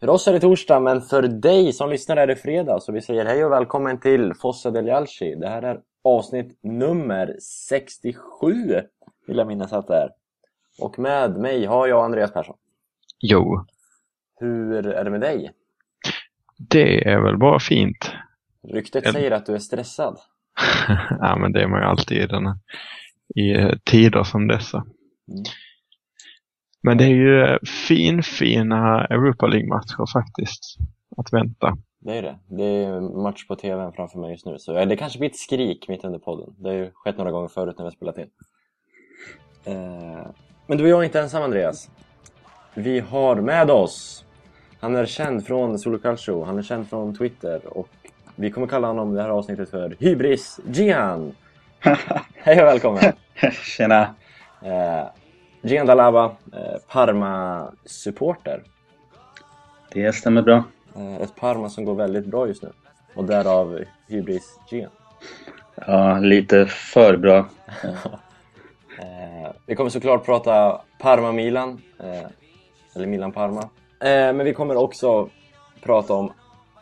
För oss är det torsdag, men för dig som lyssnar är det fredag. Så vi säger hej och välkommen till Fossa del Jalci. Det här är avsnitt nummer 67, vill jag minnas att det är. Och med mig har jag Andreas Persson. Jo, Hur är det med dig? det är väl bara fint. Ryktet Jag- säger att du är stressad. ja, men det är man ju alltid i, den, i tider som dessa. Mm. Men det är ju eh, fin, fina Europa League-matcher faktiskt att vänta. Det är det. Det är match på tvn framför mig just nu. Så ja, det kanske blir ett skrik mitt under podden. Det har ju skett några gånger förut när vi har spelat in. Eh, men du och jag är inte ensam Andreas. Vi har med oss, han är känd från Solo Calcio, han är känd från Twitter och vi kommer kalla honom det här avsnittet för Hybris Gian. Hej och välkommen! Tjena! Gian Dalaba, eh, Parma-supporter. Det stämmer bra. Eh, ett Parma som går väldigt bra just nu. Och därav Hybris Gian. Ja, lite för bra. Eh, vi kommer såklart prata Parma-Milan, eller Milan-Parma. Men vi kommer också prata om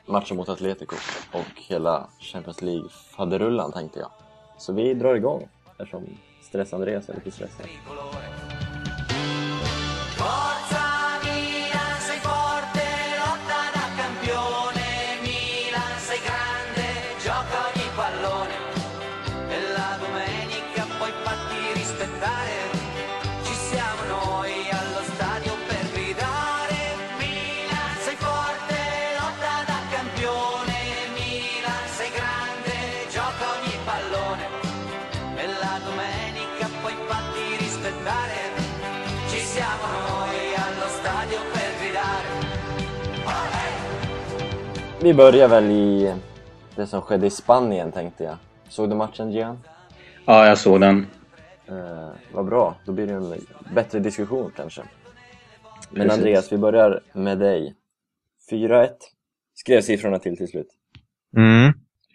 matchen mot Atletico och hela Champions League-faderullan tänkte jag. Så vi drar igång eftersom Stress-Andreas är lite stressad. Vi börjar väl i det som skedde i Spanien tänkte jag. Såg du matchen Gian? Ja, jag såg den. Eh, vad bra, då blir det en bättre diskussion kanske. Men Precis. Andreas, vi börjar med dig. 4-1 skrev siffrorna till till slut. Mm,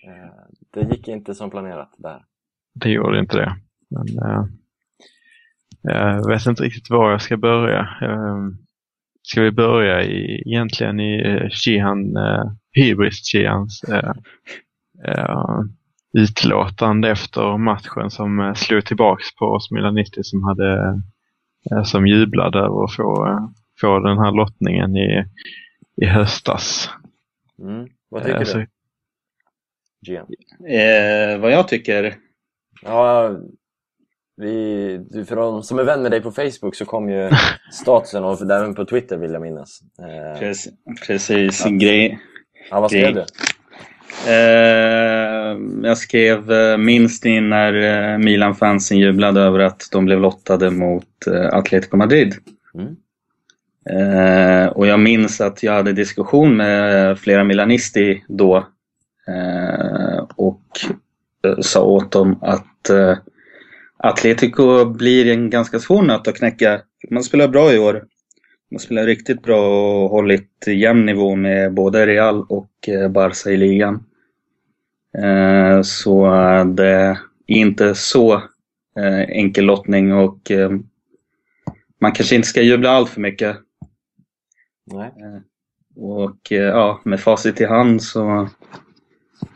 Eh, det gick inte som planerat där. det gjorde inte det. Men eh, jag vet inte riktigt var jag ska börja. Eh, ska vi börja i, egentligen i eh, Shihan, eh, Hybris Shihans eh, eh, utlåtande efter matchen som eh, slog tillbaks på oss milanister som hade eh, som jublade över att få, eh, få den här lottningen i, i höstas. Mm. Vad tycker Eh, så- du, Gian? Eh, vad jag tycker? Ja, vi, du, för de som är vän med dig på Facebook så kom ju statusen och för- även på Twitter vill jag minnas. Eh, Precis. precis grej. Ja, vad skrev du? Eh, jag skrev eh, minst in när eh, Milan-fansen jublade över att de blev lottade mot Atletico Madrid. Mm. Och jag minns att jag hade diskussion med flera milanisti då och sa åt dem att Atletico blir en ganska svår nöt att knäcka. Man spelar bra i år. Man spelar riktigt bra och hållit jämn nivå med både Real och eh, Barca i ligan. Eh, så det är inte så eh, enkel lottning och man kanske inte ska jubla allt för mycket. Nej. Och ja, med facit i hand så,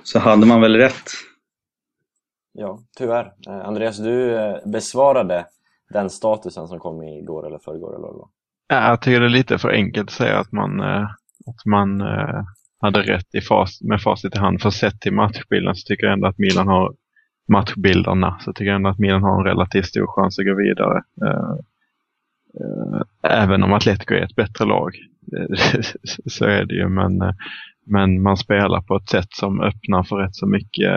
så hade man väl rätt. Ja, tyvärr. Andreas, du besvarade den statusen som kom igår eller förrgår eller vad. Ja, jag tycker det är lite för enkelt att säga att man, eh, att man eh, hade rätt i fas, med facit i hand. För sett till matchbilden så tycker jag ändå att Milan har matchbilderna så tycker jag ändå att Milan har en relativt stor chans att gå vidare. Eh, även om Atletico är ett bättre lag. Så är det ju. Men, men man spelar på ett sätt som öppnar för rätt så mycket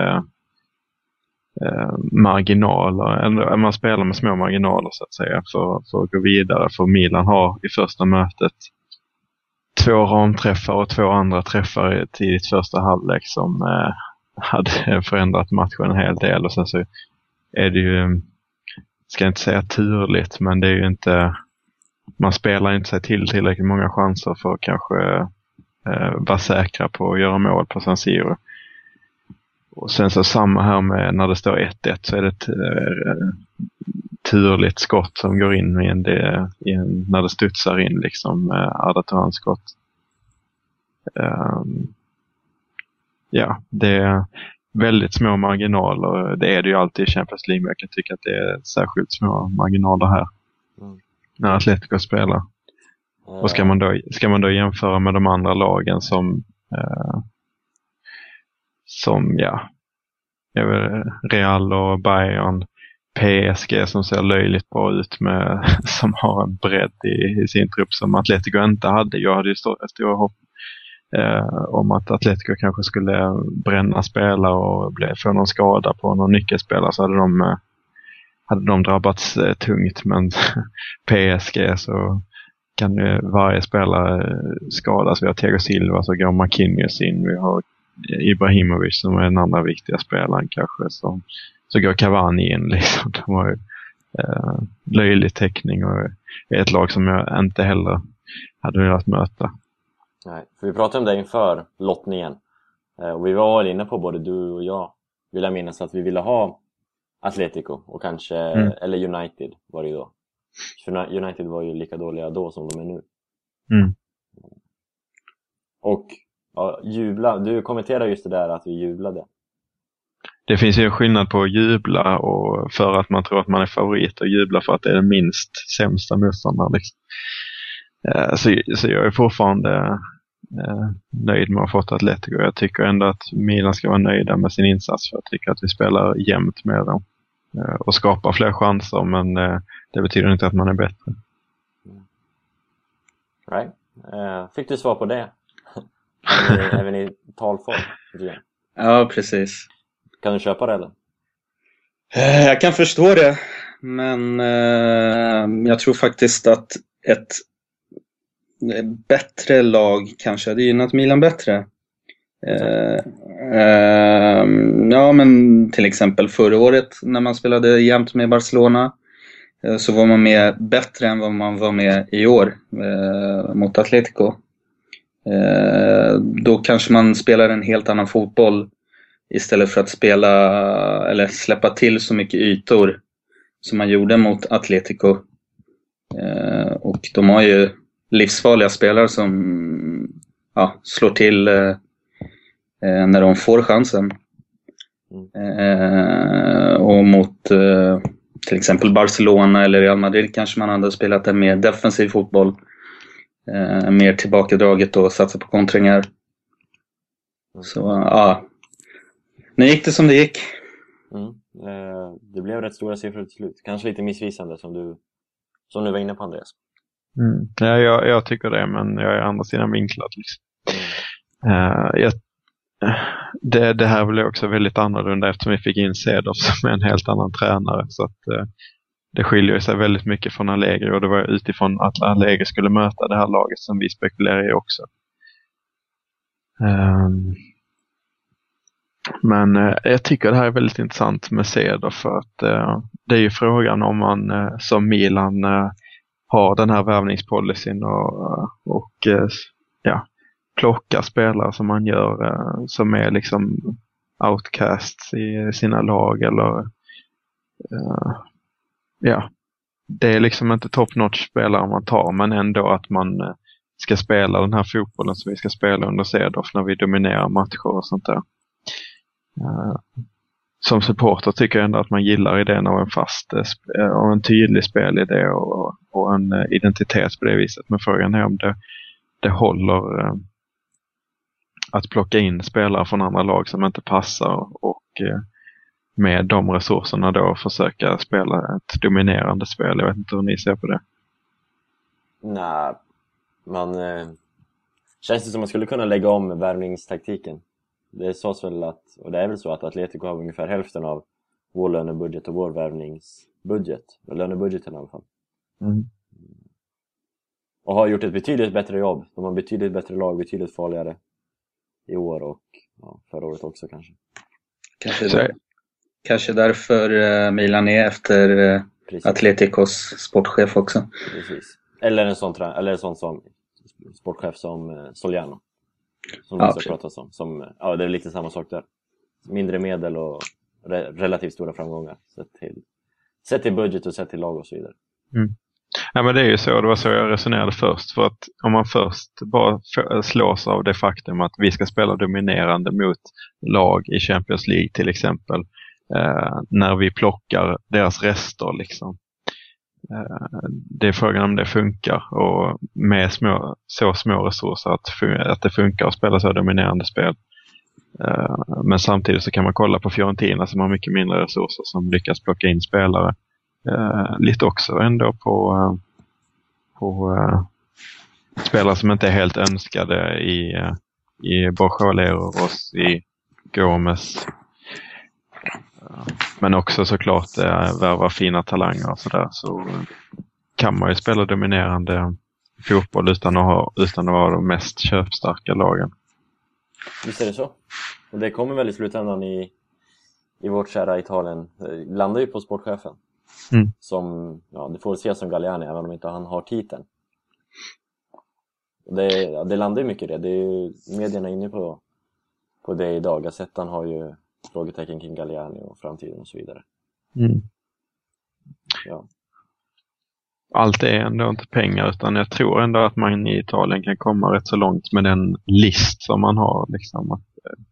eh, marginaler. Eller, man spelar med små marginaler så att säga för, för att gå vidare. För Milan har i första mötet två ramträffar och två andra träffar i tidigt första halvlek som eh, hade förändrat matchen en hel del. Och sen så är det ju, ska jag inte säga turligt, men det är ju inte, man spelar inte sig till tillräckligt många chanser för att kanske eh, vara säkra på att göra mål på San Siro. Och sen så samma här med när det står 1-1 så är det ett eh, turligt skott som går in i en, det, i en, när det studsar in liksom, eh, Arda Turans skott. ehm, ja, det är väldigt små marginaler. Det är det ju alltid i Champions League, men jag kan tycka att det är särskilt små marginaler här. Mm. När Atletico spelar. Och ska man, då, ska man då jämföra med de andra lagen som, eh, som ja, Real och Bayern, PSG som ser löjligt bra ut med, som har en bredd i, i sin trupp som Atletico inte hade. Jag hade ju stora, stora hopp eh, om att Atletico kanske skulle bränna spelare och bli, få någon skada på någon nyckelspelare så hade de, eh, hade de drabbats eh, tungt. Men PSG så kan ju varje spelare eh, skadas. Vi har Tego Silva, så går Marquinhos in. Vi har Ibrahimovic som är den andra viktiga spelaren kanske. Så, så går Cavani in liksom. De har ju eh, löjlig täckning och är ett lag som jag inte heller hade velat möta. Nej, för vi pratade om det inför lottningen. Eh, och vi var inne på, både du och jag, vill jag minnas, att vi ville ha Atletico och kanske, Mm. eller United var det ju då. För United var ju lika dåliga då som de är nu. Mm. Och ja, jubla, du kommenterade just det där att vi jublade. Det finns ju en skillnad på att jubla och för att man tror att man är favorit och jubla för att det är den minst sämsta motståndaren. Liksom. Eh, Så, så jag är fortfarande eh, nöjd med att ha fått Atletico. Jag tycker ändå att Milan ska vara nöjda med sin insats för jag tycker att vi spelar jämnt med dem. Eh, Och skapar fler chanser men det betyder inte att man är bättre. Right? Eh, fick du svar på det? även, i, även i talform? Ja, precis. Kan du köpa det eller? Eh, Jag kan förstå det, men eh, jag tror faktiskt att ett bättre lag kanske hade gynnat Milan bättre. Eh, eh, ja, men till exempel förra året när man spelade jämt med Barcelona eh, så var man med bättre än vad man var med i år eh, mot Atletico. Eh, då kanske man spelar en helt annan fotboll istället för att spela eller släppa till så mycket ytor som man gjorde mot Atletico. Eh, och de har ju livsfarliga spelare som ja, slår till eh, när de får chansen. Mm. och mot till exempel Barcelona eller Real Madrid kanske man hade spelat en mer defensiv fotboll. Eh, mer tillbakadraget och satsa på kontringar. Så ja, nu gick det som det gick. Mm. Eh, det blev rätt stora siffror till slut. Kanske lite missvisande som du, som du var inne på Andreas. Mm. Ja, jag, jag tycker det, men jag är andra sidan vinklad. Liksom. Eh, jag, det, det här blev också väldigt annorlunda eftersom vi fick in Cedorf som är en helt annan tränare. Så att, eh, det skiljer sig väldigt mycket från Allegri och det var utifrån att Allegri skulle möta det här laget som vi spekulerar i också. Um, men eh, jag tycker det här är väldigt intressant med Ceder för att eh, det är ju frågan om man eh, som Milan eh, har den här värvningspolicyn och, eh, och eh, ja, plockar spelare som man gör som är liksom outcasts i sina lag eller ja, det är liksom inte top notch spelare man tar men ändå att man eh, ska spela den här fotbollen som vi ska spela under Cedorf när vi dominerar matcher och sånt där. Eh, som supporter tycker jag ändå att man gillar idén av en fast, eh, av en tydlig spelidé och, och en identitet på det viset. Men frågan är om det, det håller att plocka in spelare från andra lag som inte passar och med de resurserna då försöka spela ett dominerande spel. Jag vet inte hur ni ser på det. Nej, man... Eh, känns det som man skulle kunna lägga om värvningstaktiken. Det sades väl att, och det är väl så att Atletico har ungefär hälften av vår lönebudget och vår värvningsbudget. Lönebudgeten i alla fall. Mm. Och har gjort ett betydligt bättre jobb. De har betydligt bättre lag, betydligt farligare i år och ja, förra året också kanske. Kanske, kanske därför eh, Milan är efter eh, Precis. Atleticos sportchef också. Precis. Eller en sån, eller en sån som sportchef som eh, Soliano. Som Ja, också pratas om. Som, eh, ja, det är lite samma sak där. Mindre medel och re relativt stora framgångar. Sett till, sett till budget och sett till lag och så vidare. Ja, men det är ju så, det var så jag resonerade först. För att om man först bara slås av det faktum att vi ska spela dominerande mot lag i Champions League till exempel. Eh, när vi plockar deras rester liksom. Eh, det är frågan om det funkar och med små, så små resurser att, att det funkar att spela så dominerande spel. Eh, men samtidigt så kan man kolla på Fiorentina som har mycket mindre resurser som lyckas plocka in spelare. Eh, lite också ändå på, eh, på eh, spelare som inte är helt önskade i, eh, i Borja Leros, i Gomes. Men också såklart eh, värva fina talanger och sådär. Så kan man ju spela dominerande fotboll utan att, ha, utan att vara de mest köpstarka lagen. Visst är det så? Och det kommer väl i slutändan i, i vårt kära Italien. Det landar ju på sportchefen. Mm. Som, ja, det får väl ses som Galliani även om inte han har titeln. Det, det landar ju mycket i det. det är ju, medierna är inne på, på det idag. Gazettan har ju frågetecken kring Galliani och framtiden och så vidare. Mm. Ja. allt är ändå inte pengar utan jag tror ändå att man i Italien kan komma rätt så långt med den list som man har. Liksom, att eh,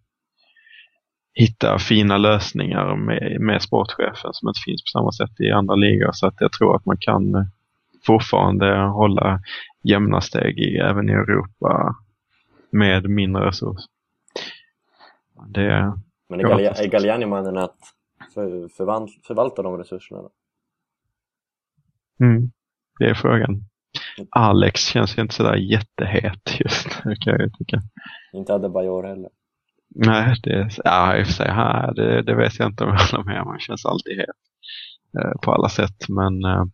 hitta fina lösningar med, med sportchefen som inte finns på samma sätt i andra ligor. Så att jag tror att man kan eh, fortfarande hålla jämna steg i, även i Europa med mindre resurser. Det, Men är, Galli- är Galliani mannen att för, förvalta de resurserna? Då? mm, det är frågan. Alex känns ju inte sådär jättehet just nu kan jag tycka. Inte Adebayor heller. Nej, det, ja, i och för sig, här, det, det vet jag inte om jag håller med om. Han känns alltid het eh, på alla sätt. Men, eh,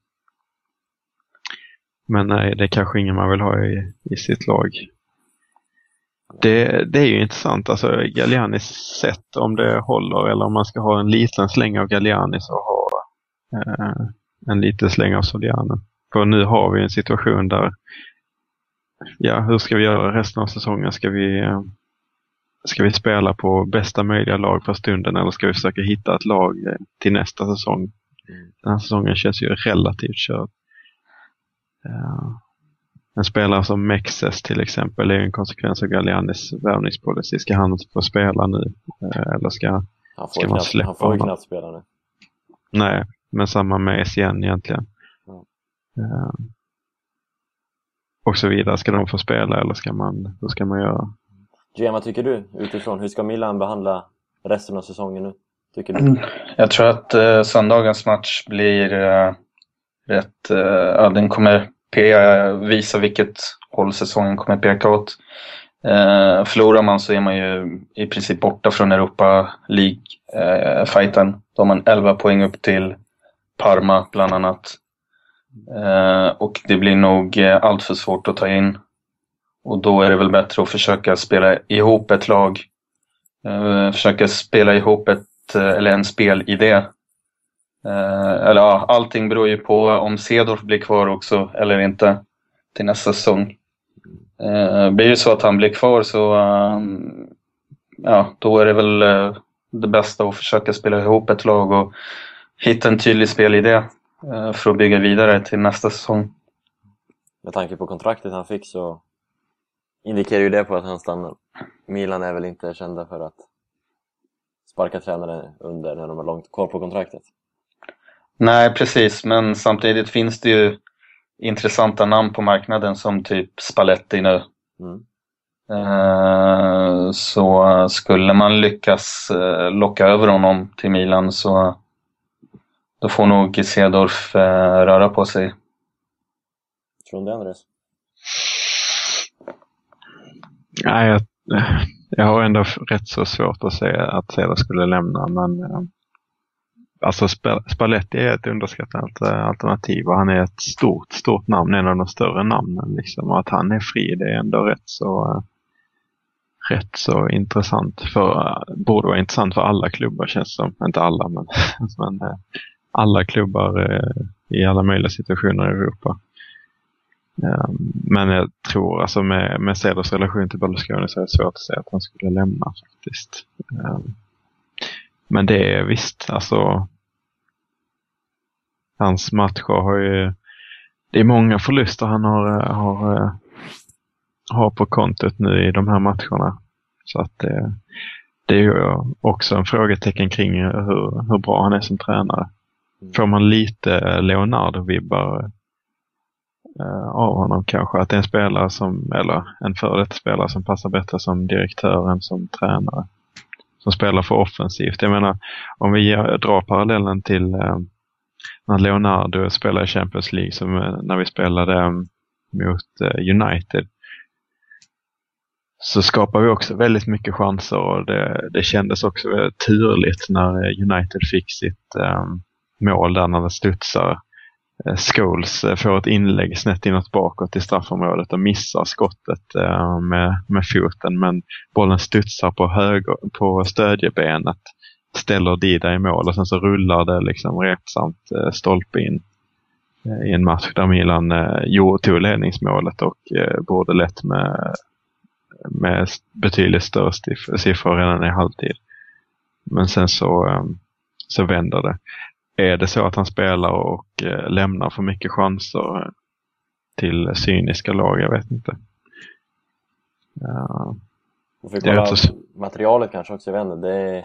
men nej, det är kanske ingen man vill ha i, i sitt lag. Det, det är ju intressant, alltså Gallianis sätt om det håller eller om man ska ha en liten släng av Gallianis och ha eh, en liten släng av Soliano. För nu har vi en situation där, ja, hur ska vi göra resten av säsongen? Ska vi eh, Ska vi spela på bästa möjliga lag för stunden eller ska vi försöka hitta ett lag eh, till nästa säsong? Mm. Den här säsongen känns ju relativt körd. Ja. En spelare som Mexes till exempel är en konsekvens av Gallianis värvningspolicy. Ska han få spela nu? Eh, Eller ska... Han Ska man knappt, släppa han får ju honom? knappt spela nu. Nej, men samma med SCN egentligen. Ja. Ja. Och så vidare. Ska de få spela eller ska man, hur ska man göra? GM, vad tycker du utifrån? Hur ska Milan behandla resten av säsongen nu? Tycker du? Mm. Jag tror att eh, söndagens match blir eh, rätt... Eh, ja, den kommer pe- visa vilket håll säsongen kommer peka åt. Eh, förlorar man så är man ju i princip borta från Europa League-fighten. Då har man 11 poäng upp till Parma bland annat. Eh, och det blir nog eh, allt för svårt att ta in. Och då är det väl bättre att försöka spela ihop ett lag. Eh, försöka spela ihop ett, eh, eller en spelidé. Eh, eller ja, allting beror ju på om Cedorf blir kvar också eller inte till nästa säsong. Eh, blir det så att han blir kvar så eh, ja, då är det väl eh, det bästa att försöka spela ihop ett lag och hitta en tydlig spelidé eh, för att bygga vidare till nästa säsong. Med tanke på kontraktet han fick så indikerar ju det på att han stannar. Milan är väl inte kända för att sparka tränare under när de har långt kvar på kontraktet. Nej, precis, men samtidigt finns det ju intressanta namn på marknaden som typ Spalletti nu. Mm. Eh, Så skulle man lyckas eh, locka över honom till Milan så då får nog Cedorf eh, röra på sig. Tror du det Andres? Nej, jag, jag har ändå rätt så svårt att se att Ceder skulle lämna. Men alltså Sp- Spalletti är ett underskattat eh, alternativ och han är ett stort, stort namn. En av de större namnen. Liksom. Och att han är fri, det är ändå rätt så, eh, rätt så intressant. För, eh, borde vara intressant för alla klubbar känns det som. Inte alla, men, men alla klubbar i alla möjliga situationer i Europa. Ehm, men jag tror alltså med, med Ceders relation till Berlusconi så är det svårt att säga att han skulle lämna faktiskt. Ehm, men det är visst, alltså hans matcher har ju det är många förluster han har, eh, har, eh, har på kontot nu i de här matcherna. Så att det, det är ju också en frågetecken kring hur, hur bra han är som tränare. Mm. Får man lite Leonardo-vibbar eh, av honom kanske? Att det är en spelare som, eller en före detta spelare som passar bättre som direktör än som tränare. Som spelar för offensivt. Jag menar, om vi drar parallellen till eh, när Leonardo spelade i Champions League, som eh, när vi spelade eh, mot eh, United så skapade vi också väldigt mycket chanser och det, det kändes också turligt när eh, United fick sitt um, mål där när det studsar. Eh, Scholes eh, får ett inlägg snett inåt bakåt i straffområdet och missar skottet eh, med, med foten men bollen studsar på, höger, på stödjebenet, ställer Dida i mål och sen så rullar det liksom rättsamt stolpe in i en match där Milan tog ledningsmålet och borde lätt med med betydligt större siffror redan i halvtid. Men sen så, så vänder det. Är det så att han spelar och eh, lämnar för mycket chanser till cyniska lag? Jag vet inte. Ja. får kolla så... materialet kanske också, jag vet är...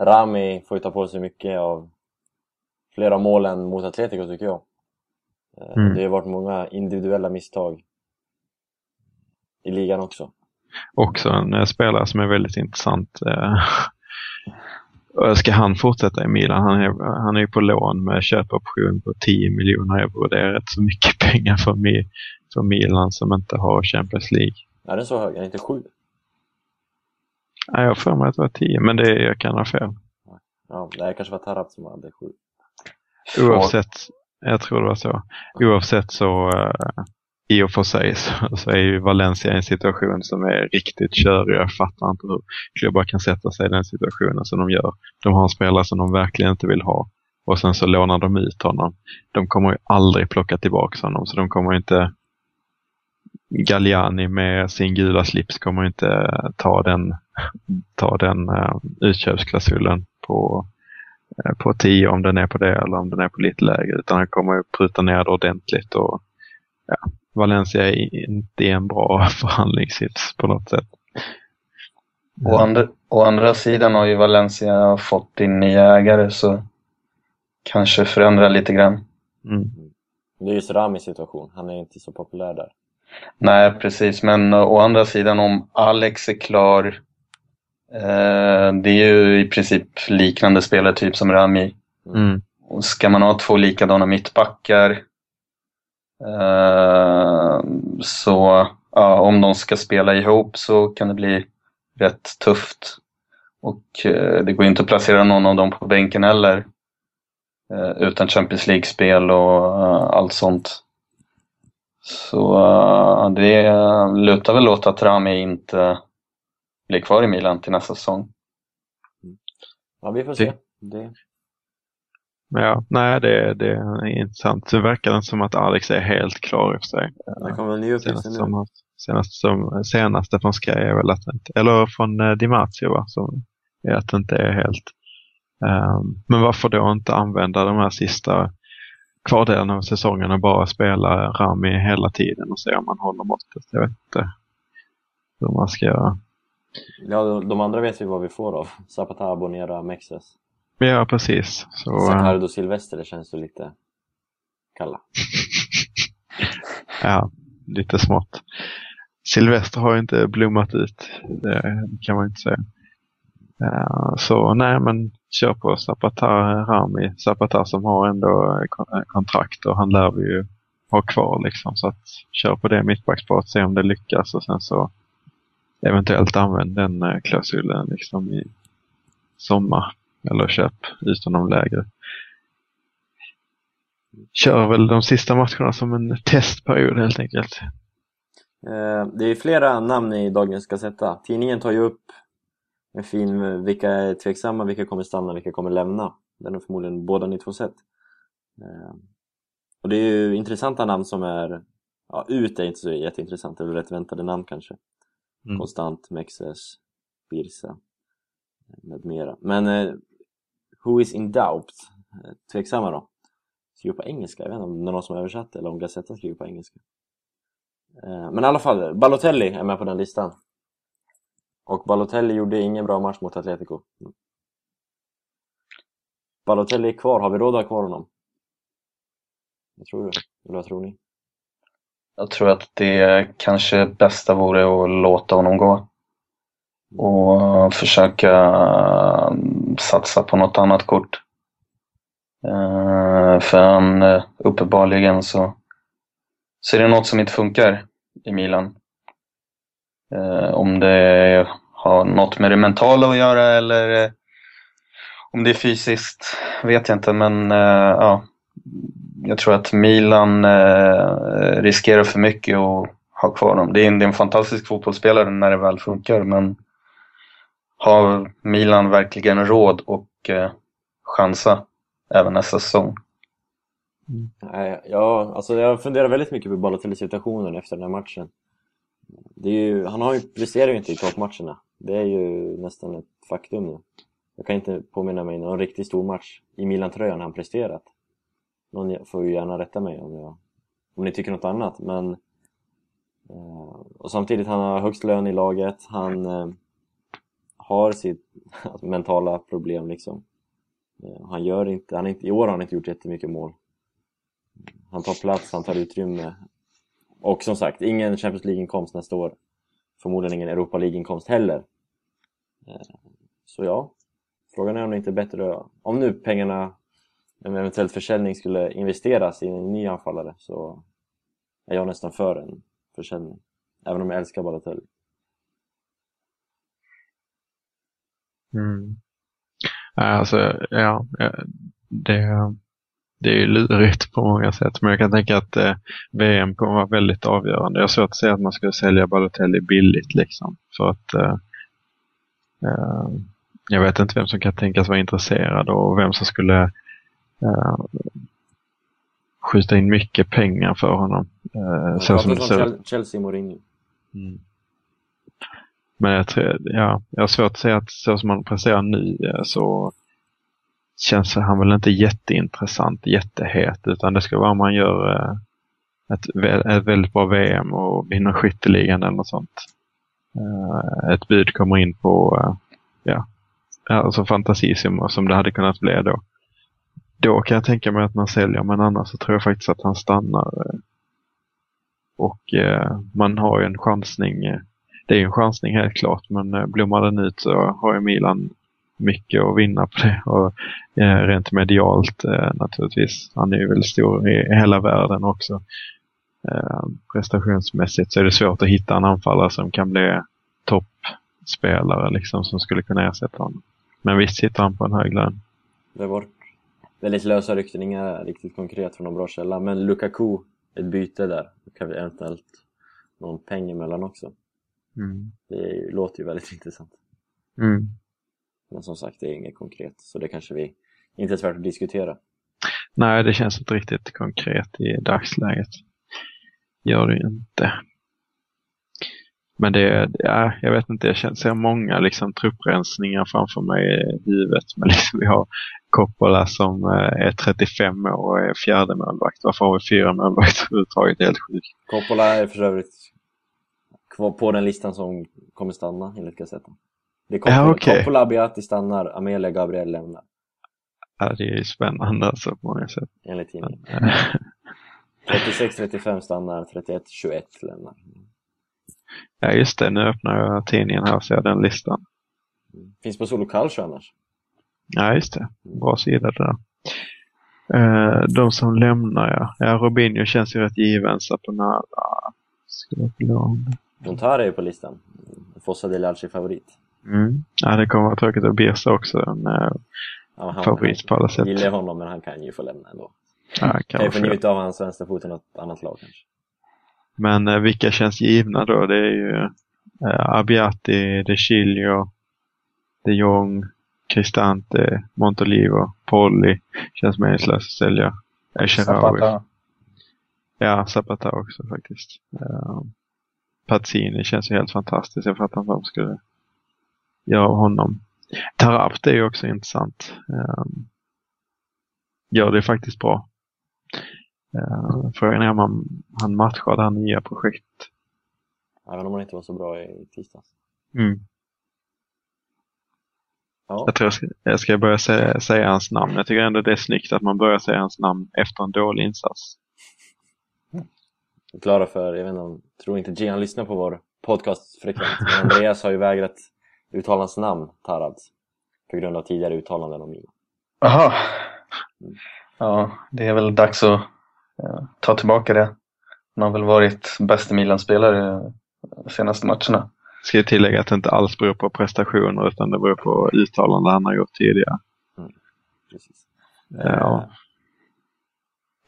Rami får ju ta på sig mycket av flera målen mot Atletico tycker jag. Eh, mm. Det har varit många individuella misstag i ligan också också en eh, spelare som är väldigt intressant. Eh, ska han fortsätta i Milan? Han är, han är på lån med köpoption på 10 miljoner euro. Det är rätt så mycket pengar för, för Milan som inte har Champions League. Är den så hög? Är inte 7? Nej, jag har för mig att det var 10, men det, jag kan ha fel. Ja, det kanske var Tarat som hade 7. Oavsett, jag tror det var så. Oavsett så uh, i och för sig så, så, är ju Valencia i en situation som är riktigt körig. Jag fattar inte hur klubbar kan sätta sig i den situationen som de gör. De har en spelare som de verkligen inte vill ha och sen så lånar de ut honom. De kommer ju aldrig plocka tillbaka honom så de kommer inte Galliani med sin gula slips kommer inte ta den, ta den uh, utköpsklausulen på, uh, på 10 om den är på det eller om den är på lite lägre utan han kommer pruta ner det ordentligt och ja, Valencia är inte en bra förhandlingssits på något sätt. Å andra, å andra sidan har ju Valencia fått in nya ägare så kanske förändra lite grann. Mm. Det är just Ramis situation, han är inte så populär där. Nej, precis. Men å andra sidan om Alex är klar, eh, det är ju i princip liknande spelartyp som Rami. Mm. Och ska man ha två likadana mittbackar Eh, så ja, om de ska spela ihop så kan det bli rätt tufft. Och eh, det går inte att placera någon av dem på bänken heller. Eh, utan Champions League-spel och allt sånt. Så det lutar väl åt att Rami inte blir kvar i Milan till nästa säsong. Ja, vi får se. Det... Ja, nej det, det är intressant. Det verkar som att Alex är helt klar i sig. Det kommer väl nya uppgifter nu? Senast som, senaste från Sky är väl att inte, eller från uh, Di Marzio va, som är att det inte är helt. Um, men varför då inte använda de här sista kvardelarna av säsongen och bara spela Rami hela tiden och se om man håller måttet. Jag vet inte hur man ska göra. Ja, de andra vet vi vad vi får av. Zapata, Bonera, Mexes. Ja, precis. Så, Sacardo uh... Silvester, det känns ju lite kalla. ja, lite smått. Silvester har ju inte blommat ut, det kan man inte säga. Uh, så nej, men kör på Zapata Rami. Zapata som har ändå kontrakt och han lär vi ju ha kvar liksom. Så att kör på det mittbacksparet, se om det lyckas och sen så eventuellt använd den klausulen liksom i sommar. Eller köp utan de lägre. Kör väl de sista matcherna som en testperiod helt enkelt. Eh, det är flera namn i dagens Gazetta. Tidningen tar ju upp en fin vilka är tveksamma, vilka kommer stanna, vilka kommer lämna. Den har förmodligen båda ni två sett. Eh, och det är ju intressanta namn som är, ja ut är inte så jätteintressant, det är väl rätt väntade namn kanske. Mm. Konstant, Mexes, Birsa med mera. Men eh, Who is in doubt? Eh, tveksamma då. skriver på engelska. Jag vet inte om det är någon som har översatt det eller om Gazzetta skriver på engelska. Eh, men i alla fall, Balotelli är med på den listan. Och Balotelli gjorde ingen bra match mot Atletico. Mm. Balotelli är kvar, har vi råd att ha kvar honom? Vad tror du? Eller vad tror ni? Jag tror att det kanske bästa vore att låta honom gå. Och försöka satsa på något annat kort. Eh, för han, eh, uppenbarligen så, så är det något som inte funkar i Milan. Eh, om det har något med det mentala att göra eller om det är fysiskt vet jag inte men ja, jag tror att Milan riskerar för mycket att ha kvar dem. Det är, en, det är en fantastisk fotbollsspelare när det väl funkar men har Milan verkligen råd och eh, chansa även nästa säsong? Nej, ja, alltså jag funderar väldigt mycket på Balotelli-situationen efter den här matchen. Det är ju, han har ju, presterar ju inte i toppmatcherna. Det är ju nästan ett faktum nu. Jag kan inte påminna mig någon riktigt stor match i Milan-tröjan han presterat. Någon får ju gärna rätta mig om, jag, om ni tycker något annat, men eh, och samtidigt, han har högst lön i laget, han eh, har sitt alltså, mentala problem liksom. Eh, han gör inte, han inte, i år har han inte gjort jättemycket mål. Han tar plats, han tar utrymme. Och som sagt, ingen Champions League-inkomst nästa år. Förmodligen ingen Europa League-inkomst heller. Eh, så ja, frågan är om det inte är bättre om nu pengarna en eventuell försäljning skulle investeras i en ny anfallare så är jag nästan för en försäljning. Även om jag älskar Balotelli. Mm. Alltså, ja, det, det är ju lurigt på många sätt. Men jag kan tänka att eh, VM kommer vara väldigt avgörande. Jag har svårt att säga att man skulle sälja Balotelli billigt liksom. För att eh, eh, jag vet inte vem som kan tänkas vara intresserad och vem som skulle eh, skjuta in mycket pengar för honom. Eh, så som det ser Chelsea Mourinho. Mm. Men jag, tror, ja, jag har svårt att säga att så som han presterar nu eh, så känns han väl inte jätteintressant, jättehet, utan det ska vara om han gör eh, ett, ett väldigt bra VM och vinner skytteligan eller något sånt. Eh, ett bud kommer in på, ja, alltså fantasisummor som det hade kunnat bli då. Då kan jag tänka mig att man säljer, men annars så tror jag faktiskt att han stannar. Och man har ju en chansning det är ju en chansning helt klart, men eh, blommar den ut så har ju Milan mycket att vinna på det. Och eh, rent medialt eh, naturligtvis. Han är ju väldigt stor i hela världen också. Eh, prestationsmässigt så är det svårt att hitta en anfallare som kan bli toppspelare liksom som skulle kunna ersätta honom. Men visst sitter han på en hög lön. Det har varit väldigt lösa rykten, inga riktigt konkret från någon bra källa. Men Lukaku, ett byte där. Då kan vi eventuellt någon peng emellan också. Mm. Det låter ju väldigt intressant. Mm. Men som sagt, det är inget konkret. Så det kanske vi inte är värt att diskutera. Nej, det känns inte riktigt konkret i dagsläget. Gör det ju inte. Men det, ja, jag vet inte, jag känner, ser många liksom, trupprensningar framför mig i huvudet. Men liksom, vi har Coppola som eh, är 35 år och är fjärde målvakt. Varför har vi fyra målvakter överhuvudtaget? Det är helt sjukt. Coppola är för övrigt kvar på den listan som kommer stanna enligt Gazzetta. Det Coppola, Ja, okej. Coppola Abbiati stannar, Amelia Gabriel lämnar. Ja, det är ju spännande alltså på många sätt. Enligt tidningen. 36-35 stannar, 31-21 lämnar. Ja, just det. Nu öppnar jag tidningen här och ser den listan. Finns på Solo Calcio annars. Ja, just det. Bra sida där. Eh, de som lämnar, ja. ja. Robinho känns ju rätt given. Saponara. Skulle jag vilja. Montara är ju på listan. Fossa del Alci favorit. Mm. Ja, det kommer vara tråkigt att Birsa också. En eh, Ja, han, favorit på alla sätt. Jag gillar honom men han kan ju få lämna ändå. Ja, Kan ju få njuta av hans vänsterfot i något annat lag kanske. Men eh, vilka känns givna då? Det är ju eh, Abbiati, De Chilio, De Jong, Cristante, Montolivo, Polly. Känns meningslöst att sälja. Zapata. Ja, Zapata också faktiskt. Uh, Pazzini känns ju helt fantastiskt. Jag fattar inte vad de skulle göra av honom. Tarabt är ju också intressant. Um, gör det faktiskt bra. Eh, frågan är om han, han matchar det här nya projektet. Även om han inte var så bra i tisdags. Mm. Ja, Jag tror jag ska, jag ska börja säga, säga hans namn. Jag tycker ändå det är snyggt att man börjar säga hans namn efter en dålig insats. Klara för, jag vet inte om, tror inte Gian lyssnar på vår podcast frekvent, men Andreas har ju vägrat uttala hans namn, Tarads, på grund av tidigare uttalanden om Milan. Jaha. Ja, det är väl dags att eh, ta tillbaka det. Han har väl varit bästa Milan-spelare de senaste matcherna. Ska jag tillägga att det inte alls beror på prestationer utan det beror på uttalanden han har gjort tidigare. Precis. Ja.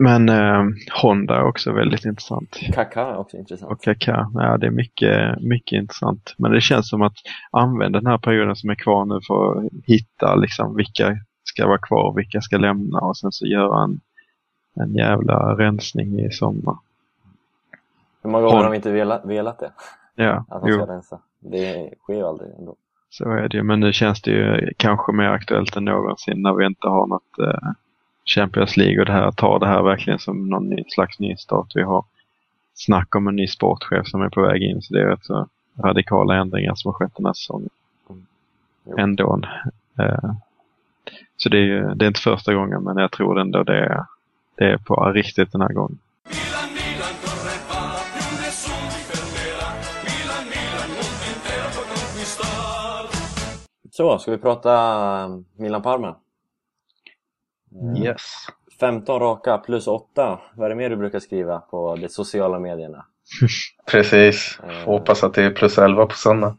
Men eh, Honda är också väldigt intressant. Kaká är också intressant. Och Kaká, ja det är mycket, mycket intressant. Men det känns som att använda den här perioden som är kvar nu för att hitta liksom vilka ska vara kvar, vilka ska lämna och sen så göra en, en jävla rensning i sommar. Hur många gånger har vi inte velat, velat det? Ja, Att man ska jo, rensa. Det sker ju aldrig ändå. så är det ju. Men nu känns det ju kanske mer aktuellt än någonsin när vi inte har något eh, Champions League och det här, tar det här verkligen som någon ny, slags nystart. Vi har snack om en ny sportchef som är på väg in så det är rätt så radikala ändringar som har skett den här säsongen. Jo. Ändå. Eh, så det är, det är inte första gången men jag tror ändå det är, det är på riktigt den här gången. Så, ska vi prata Milan-Parma? Yes. 15 raka plus 8. Vad är det mer du brukar skriva på de sociala medierna? Precis. Eh. Får hoppas att det är plus 11 på söndag.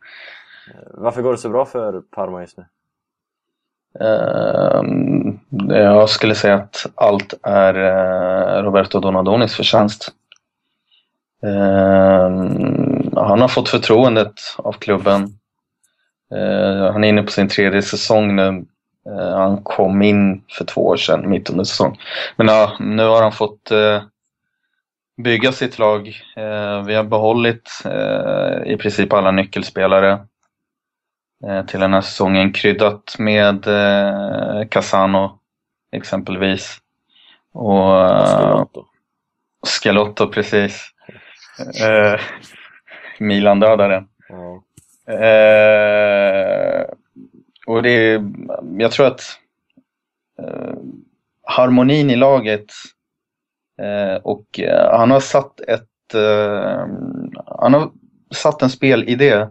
Varför går det så bra för Parma just nu? Ehm, jag skulle säga att allt är eh, Roberto Donadonis förtjänst. Ehm, han har fått förtroendet av klubben. Eh, han är inne på sin tredje säsong nu. Eh, han kom in för två år sedan, mitt under säsong. Men ja, nu har han fått eh, bygga sitt lag. Eh, vi har behållit eh, i princip alla nyckelspelare till den här säsongen. Kryddat med Casano exempelvis. Och Schelotto. Scalotto precis. Milan-dödaren. Ja. Eh, och det jag tror att eh, harmonin i laget eh, och eh, han har satt ett eh, han har satt en spelidé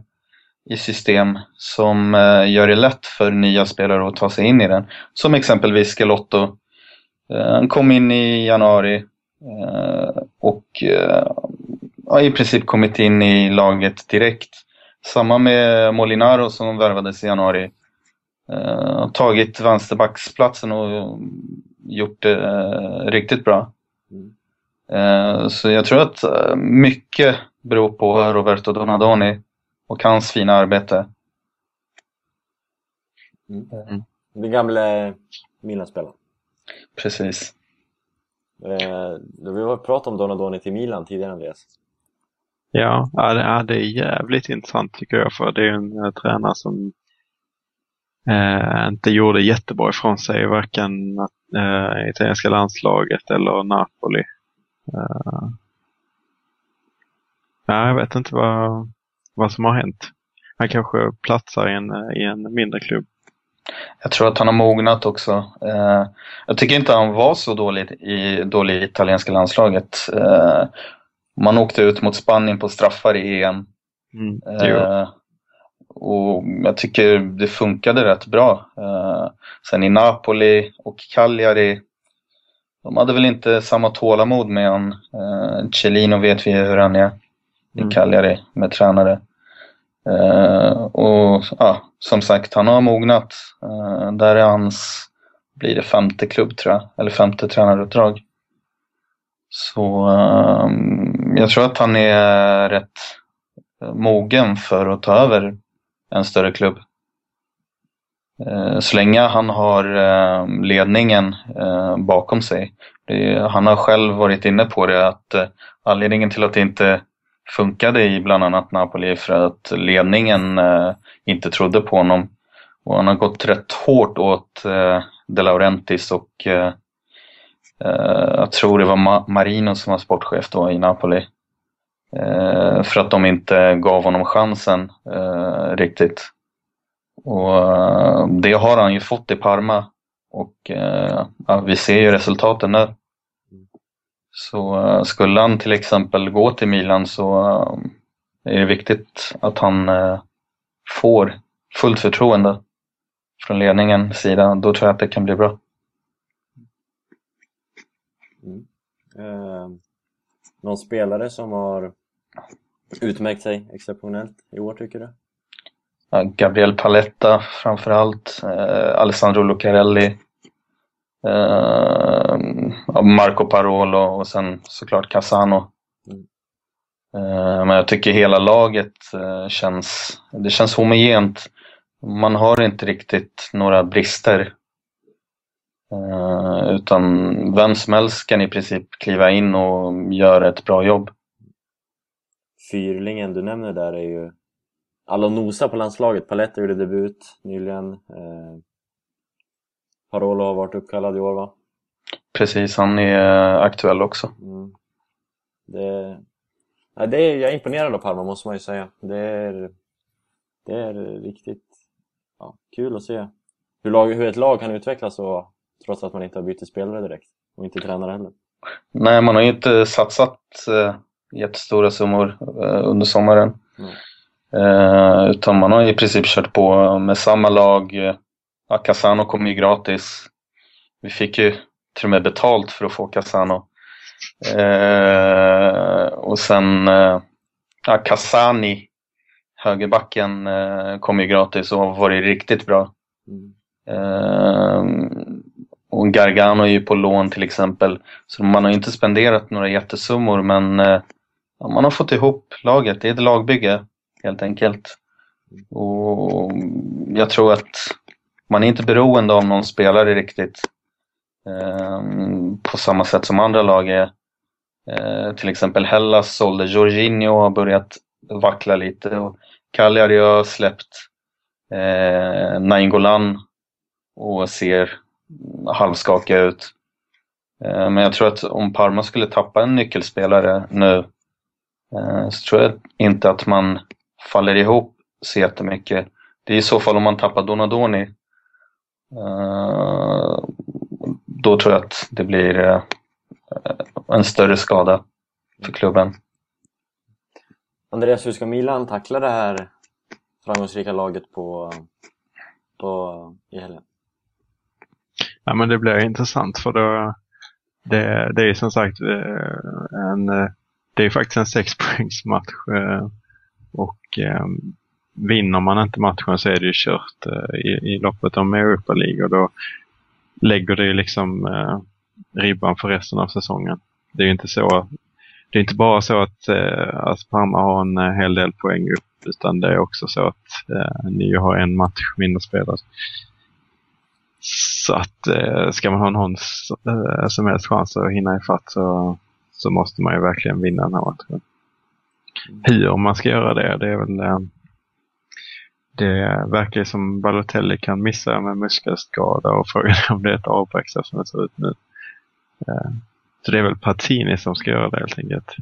i system som eh, gör det lätt för nya spelare att ta sig in i den. Som exempelvis Scalotto. Eh, han kom in i januari eh, och eh, har i princip kommit in i laget direkt. Samma med Molinaro som värvades i januari. Eh, tagit vänsterbacksplatsen och gjort det eh, riktigt bra. Mm. Eh, så jag tror att eh, mycket beror på Roberto Donadoni och hans fina arbete. Den gamle Milan-spelaren. Precis. Eh, vi har pratat om Donadoni till Milan tidigare Andreas. Ja, ja, det, ja, det är jävligt intressant tycker jag för det är en eh, tränare som eh, inte gjorde jättebra ifrån sig varken eh, italienska landslaget eller Napoli. Eh, ja, jag vet inte vad, vad som har hänt. Han kanske platsar i en, i en mindre klubb. Jag tror att han har mognat också. Eh, jag tycker inte han var så dålig i, dålig i italienska landslaget. Eh, man åkte ut mot Spanien på straffar i EM. Mm. Eh, och jag tycker det funkade rätt bra. Eh, sen i Napoli och Cagliari, de hade väl inte samma tålamod med han. Eh, Celino vet vi hur han är i Mm. Cagliari med tränare. Eh, och ja, som sagt, han har mognat. Eh, där är hans, blir det femte klubb tror jag, eller femte tränaruppdrag. Så jag tror att han är rätt mogen för att ta över en större klubb. Eh, så länge han har eh, ledningen eh, bakom sig. Han har själv varit inne på det att anledningen till att det inte funkade i bland annat Napoli är för att ledningen inte trodde på honom. Och han har gått rätt hårt åt De Laurentiis och jag tror det var Marino som var sportchef då i Napoli. Eh, för att de inte gav honom chansen eh, riktigt. Och eh, det har han ju fått i Parma. Och eh, ja, vi ser ju resultaten nu. Så eh, skulle han till exempel gå till Milan så eh, är det viktigt att han eh, får fullt förtroende från ledningens sida. Då tror jag att det kan bli bra. Mm. Eh, någon spelare som har utmärkt sig exceptionellt i år tycker du? Ja, Gabriel Paletta framförallt, eh, Alessandro Lucarelli, eh, Marco Parolo och sen såklart Casano. Mm. Eh, men jag tycker hela laget eh, känns, det känns homogent. Man har inte riktigt några brister. Eh, utan vem som helst kan i princip kliva in och göra ett bra jobb. Fyrlingen du nämner där är ju alla nosa på landslaget. Paletta gjorde debut nyligen. Eh, Parolo har varit uppkallad i år va? Precis, han är aktuell också. Mm. Det, ja, det är, jag är imponerad av Parma måste man ju säga. Det är, det är riktigt ja, kul att se hur, lag, hur ett lag kan utvecklas och, trots att man inte har bytt spelare direkt. Och inte tränare heller. Nej, man har ju inte satsat eh, jättestora summor eh, under sommaren. Mm. Eh, utan man har i princip kört på med samma lag. Ja, Casano kom ju gratis. Vi fick ju till och med betalt för att få Casano. Eh, och sen eh, ja, Casani, högerbacken, eh, kom ju gratis och har varit riktigt bra. Mm. Eh, och Gargano är ju på lån till exempel. Så man har inte spenderat några jättesummor men eh, ja, man har fått ihop laget. Det är ett lagbygge helt enkelt. Och jag tror att man är inte beroende av någon spelare riktigt. Eh, på samma sätt som andra lag är. Eh, till exempel Hellas sålde Jorginho och har börjat vackla lite. Och Cagliari har släppt eh, Nainggolan och ser halvskakiga ut. Eh, Men jag tror att om Parma skulle tappa en nyckelspelare nu så tror jag inte att man faller ihop så jättemycket. Det är i så fall om man tappar Donadoni. Eh, Då tror jag att det blir eh, en större skada för klubben. Andreas, hur ska Milan tackla det här framgångsrika laget på, på, i helgen? Ja, men det blir intressant för då, det, det är som sagt eh, en, eh, det är faktiskt en sexpoängsmatch eh, och eh, vinner man inte matchen så är det ju kört eh, i, i loppet om Europa League och då lägger det ju liksom eh, ribban för resten av säsongen. Det är ju inte så det är inte bara så att, eh, Asparma Parma har en eh, hel del poäng upp utan det är också så att eh, ni har en match mindre spelad. Så att eh, ska man ha någon eh, som helst chans att hinna ifatt så, så måste man ju verkligen vinna den här matchen. Hur man ska göra det, det är väl eh, det verkar ju som Balotelli kan missa med muskelskada och frågan är om det är ett avbräck så som det ser ut nu. Eh, så det är väl Pazzini som ska göra det helt enkelt.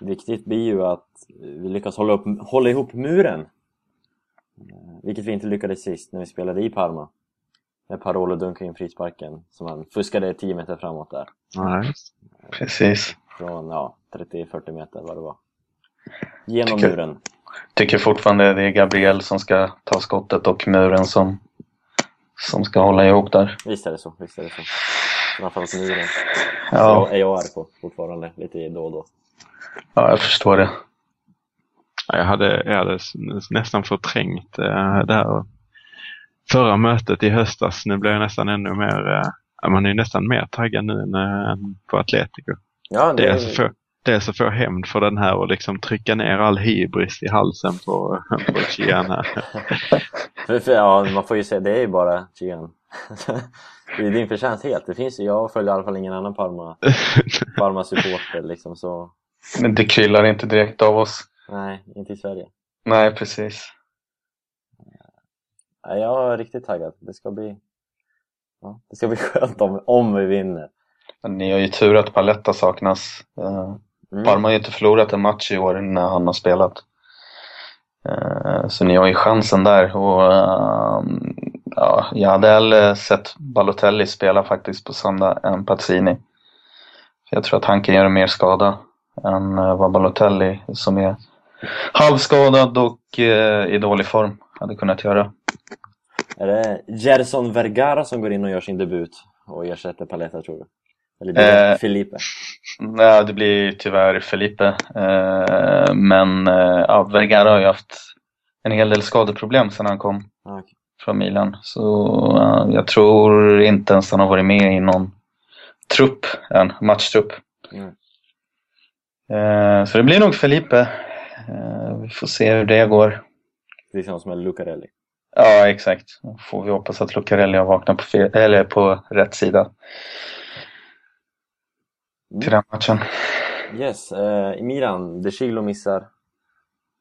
Viktigt blir ju att vi lyckas hålla, upp, hålla ihop muren. Eh, vilket vi inte lyckades sist när vi spelade i Parma. När Parolo dunkade in frisparken som han fuskade 10 meter framåt där. Nej. Precis. Från ja, 30-40 meter vad det var. Genom Tycker- muren. Tycker fortfarande det är Gabriel som ska ta skottet och muren som, som ska hålla ihop där. Visst är det så, visst är det så. Framförallt muren. Ja, Så är jag arg på fortfarande, lite då och då. ja jag förstår det. Ja, Jag hade, jag hade nästan förträngt eh, det här förra mötet i höstas. Nu blir jag nästan ännu mer, eh, man är ju nästan mer taggad nu än, eh, på Atletico. Ja, det, Dels för, dels att få hämnd för den här och liksom trycka ner all hybris i halsen på, på Gian här. Ja, man får ju säga, det är ju bara Gian. det är din förtjänst helt. Det finns ju, jag följer i alla fall ingen annan Parma, Parma-supporter liksom så. Men det kryllar inte direkt av oss. Nej, inte i Sverige. Nej, precis. Jag är riktigt taggad. Det ska bli, Ja, det ska bli skönt om, om vi vinner. Ni har ju tur att Paletta saknas. Eh, Mm. Parma har ju inte förlorat en match i år när han har spelat. Eh, Så ni har ju chansen där. Och, ehm, ja, jag hade hellre sett Balotelli spela faktiskt på söndag än Pazzini. För Jag tror att han kan göra mer skada än eh, vad Balotelli som är halvskadad och i dålig form hade kunnat göra. Är det Gerson Vergara som går in och gör sin debut och ersätter Paletta tror du? Eller blir det Eh, Felipe? Nej, det blir tyvärr Felipe. Eh, Men eh, ja, Vergara har ju haft en hel del skadeproblem sedan han kom. Ah, okej. från Milan. Så eh, jag tror inte ens han har varit med i någon trupp än, matchtrupp. Mm. Eh, så det blir nog Felipe. Eh, vi får se hur det går. Precis samma som med Lucarelli. Ja, exakt. Då får vi hoppas att Lucarelli har vaknat på, fel, eller på rätt sida till den matchen. Yes, eh, Milan, De Chilo missar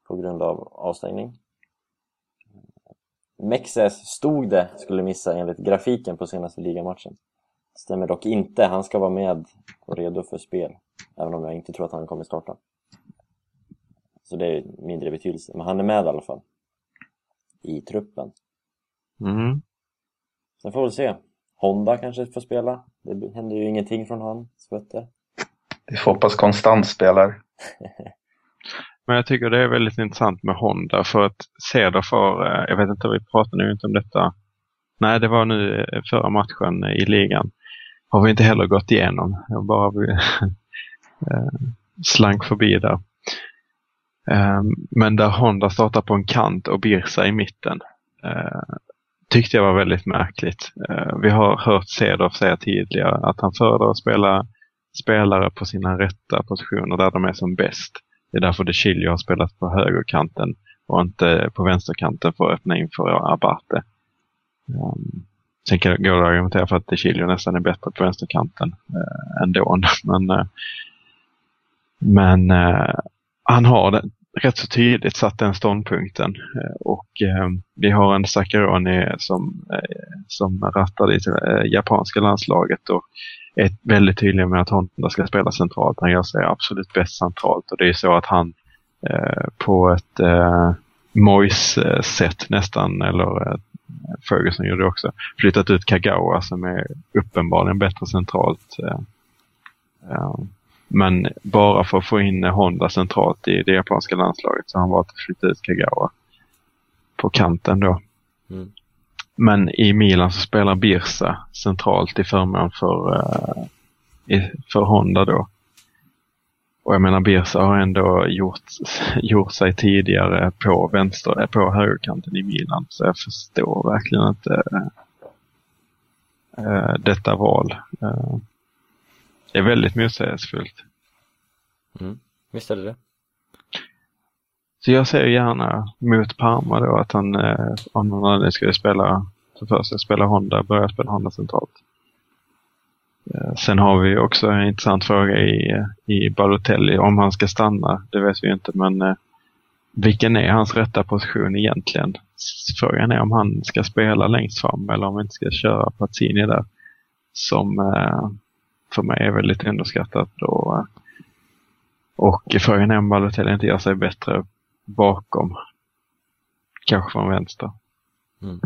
på grund av avstängning. Mexes stod det skulle missa enligt grafiken på senaste ligamatchen. Stämmer dock inte, han ska vara med och redo för spel. Även om jag inte tror att han kommer starta. Så det är mindre betydelse, men han är med i alla fall. I truppen. Mm. Sen får vi se. Honda kanske får spela. Det händer ju ingenting från hans fötter. Vi får hoppas konstant spelar. Men jag tycker det är väldigt intressant med Honda för att Cederfors, eh, jag vet inte, vi pratade nu inte om detta. Nej, det var nu eh, förra matchen i ligan. Har vi inte heller gått igenom. Jag bara vi, eh, slank förbi där. Ehm, men där Honda startar på en kant och Birsa i mitten. Eh, tyckte jag var väldigt märkligt. Eh, vi har hört Cederf säga tidigare att han föredrar att spela spelare på sina rätta positioner där de är som bäst. Det är därför De Chilio har spelat på högerkanten och inte på vänsterkanten för att öppna in för Abate. Ehm, sen kan går det att argumentera för att De Chilio nästan är bättre på vänsterkanten eh, ändå. Men, men han har det, rätt så tydligt satt den ståndpunkten. Eh, och ehm, vi har en Sakaroni som, eh, som rattar det eh, japanska landslaget och är väldigt tydlig med att Honda ska spela centralt. Han gör sig absolut bäst centralt och det är så att han eh, på ett eh, Mois-sätt nästan, eller eh, Ferguson gjorde det också, flyttat ut Kagawa som är uppenbarligen bättre centralt. Eh, eh, men bara för att få in Honda centralt i det japanska landslaget så har han valt att flytta ut Kagawa på kanten då. Mm. Men i Milan så spelar Birsa centralt i förmån för, i, för Honda då. Och jag menar Birsa har ändå gjort, gjort sig tidigare på vänster, eh, på högerkanten i Milan. Så jag förstår verkligen inte uh, detta val. Uh, det är väldigt motsägelsefullt. Mm. Visst är det det? Så jag ser gärna mot Parma då att han, eh, om han nu skulle spela, för första spela Honda, börja spela Honda centralt. Eh, sen har vi också en intressant fråga i, i Balotelli, om han ska stanna, det vet vi inte, men eh, vilken är hans rätta position egentligen? Frågan är om han ska spela längst fram eller om vi inte ska köra Pazzini där. Som eh, för mig är väldigt underskattat. Och, och frågan är om Balotelli inte gör sig bättre bakom. Kanske från vänster. Mm.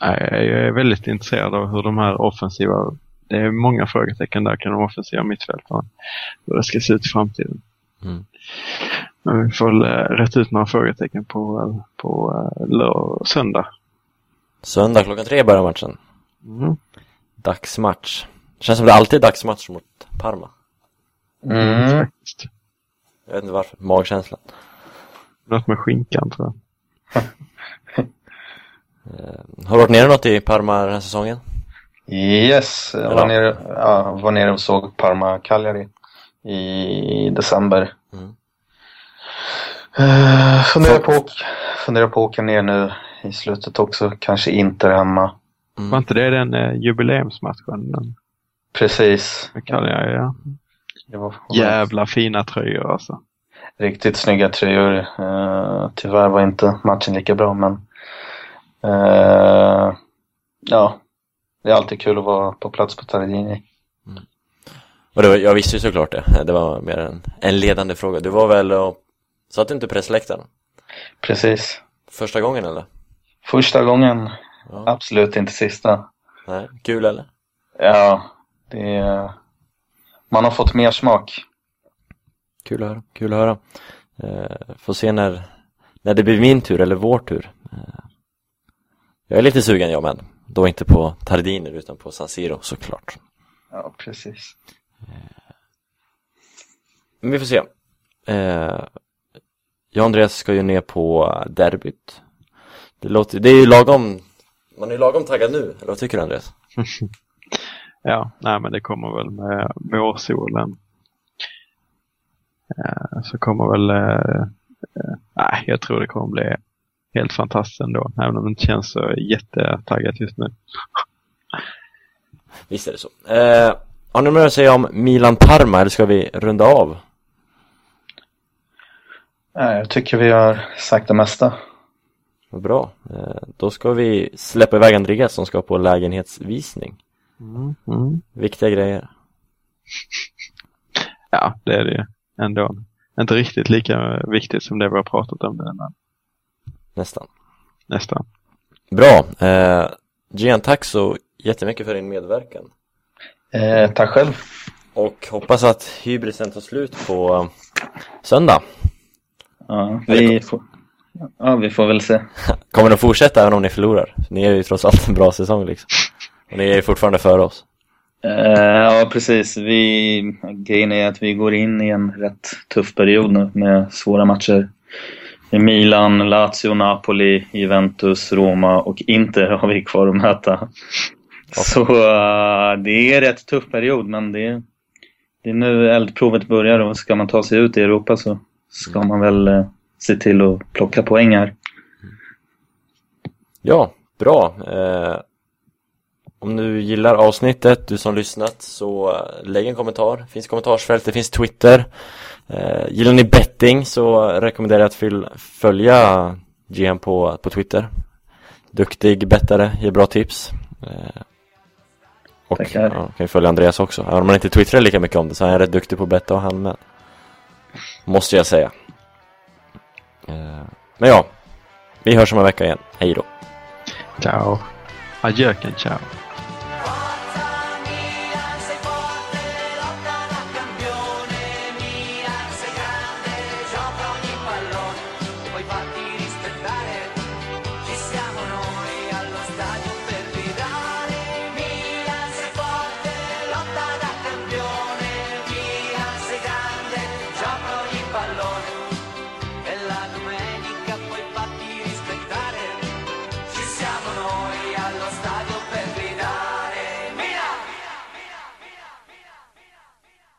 Jag är väldigt intresserad av hur de här offensiva, det är många frågetecken där kring de offensiva mittfältarna. Hur det ska se ut i framtiden. Mm. Men vi får eh, rätta ut några frågetecken på, eh, på eh, lör- söndag. Söndag klockan tre börjar matchen. Mm. Dagsmatch. Känns som det alltid är dagsmatch mot Parma. Mm. Faktiskt. Jag vet inte varför. Magkänslan. Något med skinkan tror jag. Eh, har du varit nere något i Parma den här säsongen? Yes, jag Ja. var nere, ja, var nere och såg Parma Cagliari i december. Mm. Uh, funderar, på, att- funderar på att åka ner nu i slutet också, kanske inte hemma. Var Mm. inte det den eh, jubileumsmatchen? Den, Precis. vad kallar jag det? Ja. Det var Jävla fina tröjor alltså. riktigt snygga tröjor. Uh, tyvärr var inte matchen lika bra men Eh, ja, det är alltid kul att vara på plats på Tardini. Och det var, jag visste ju såklart det. Det var mer en, en ledande fråga. Du var väl och satt du inte på pressläktaren? Precis. Första gången eller? Första gången, Ja. absolut inte sista. Nej, kul eller? Ja, det är... Man har fått mer smak. Kul att höra, kul att höra. Eh, får se när, när det blir min tur eller vår tur. Eh, jag är lite sugen jag med. Då inte på Tardiner utan på San Siro såklart. Ja, precis. Men vi får se. Eh, jag och Andreas ska ju ner på derbyt. Det, låter, det är ju lagom, man är ju lagom taggad nu, eller vad tycker du Andreas? Ja, nej men det kommer väl med vårsolen. Eh, så kommer väl, eh, eh, nej jag tror det kommer bli helt fantastiskt ändå. Även om det inte känns så jättetaggat just nu. Visst är det så. Eh, har ni mer att säga om Milan-Parma eller ska vi runda av? Ja, jag tycker vi har sagt det mesta. Vad bra. Eh, då ska vi släppa iväg Andreas som ska på lägenhetsvisning. Mm, mm. Viktiga grejer. Ja, det är det ju ändå. Inte riktigt lika viktigt som det vi har pratat om det, men Nästan. nästan. Bra. Eh, Gian, tack så jättemycket för din medverkan. Eh, tack själv. Och hoppas att hybrisen tar slut på söndag. Ja, vi får, ja, vi får väl se. Kommer de fortsätta även om ni förlorar? Ni är ju trots allt en bra säsong liksom. Och ni är ju fortfarande före oss. Eh, ja, precis. Vi, grejen är att vi går in i en rätt tuff period nu med svåra matcher. Med Milan, Lazio, Napoli, Juventus, Roma och Inter har vi kvar att möta. Så eh, det är rätt tuff period, men det är, det är nu eldprovet börjar och ska man ta sig ut i Europa så ska man väl eh, se till att plocka poäng här. Ja, bra. Eh, om du gillar avsnittet, du som lyssnat, så eh, lägg en kommentar. finns kommentarsfält, det finns Twitter. Eh, gillar ni betting så rekommenderar jag att följa GM på, på Twitter. Duktig bettare, ger bra tips. Eh, och Tackar. ja, kan ju följa Andreas också. Även om man inte twittrar lika mycket om det så är han rätt duktig på att betta och han med. Måste jag säga. Eh, men ja, vi hörs om en vecka igen. Hej då. Ciao. Adjöken, ciao.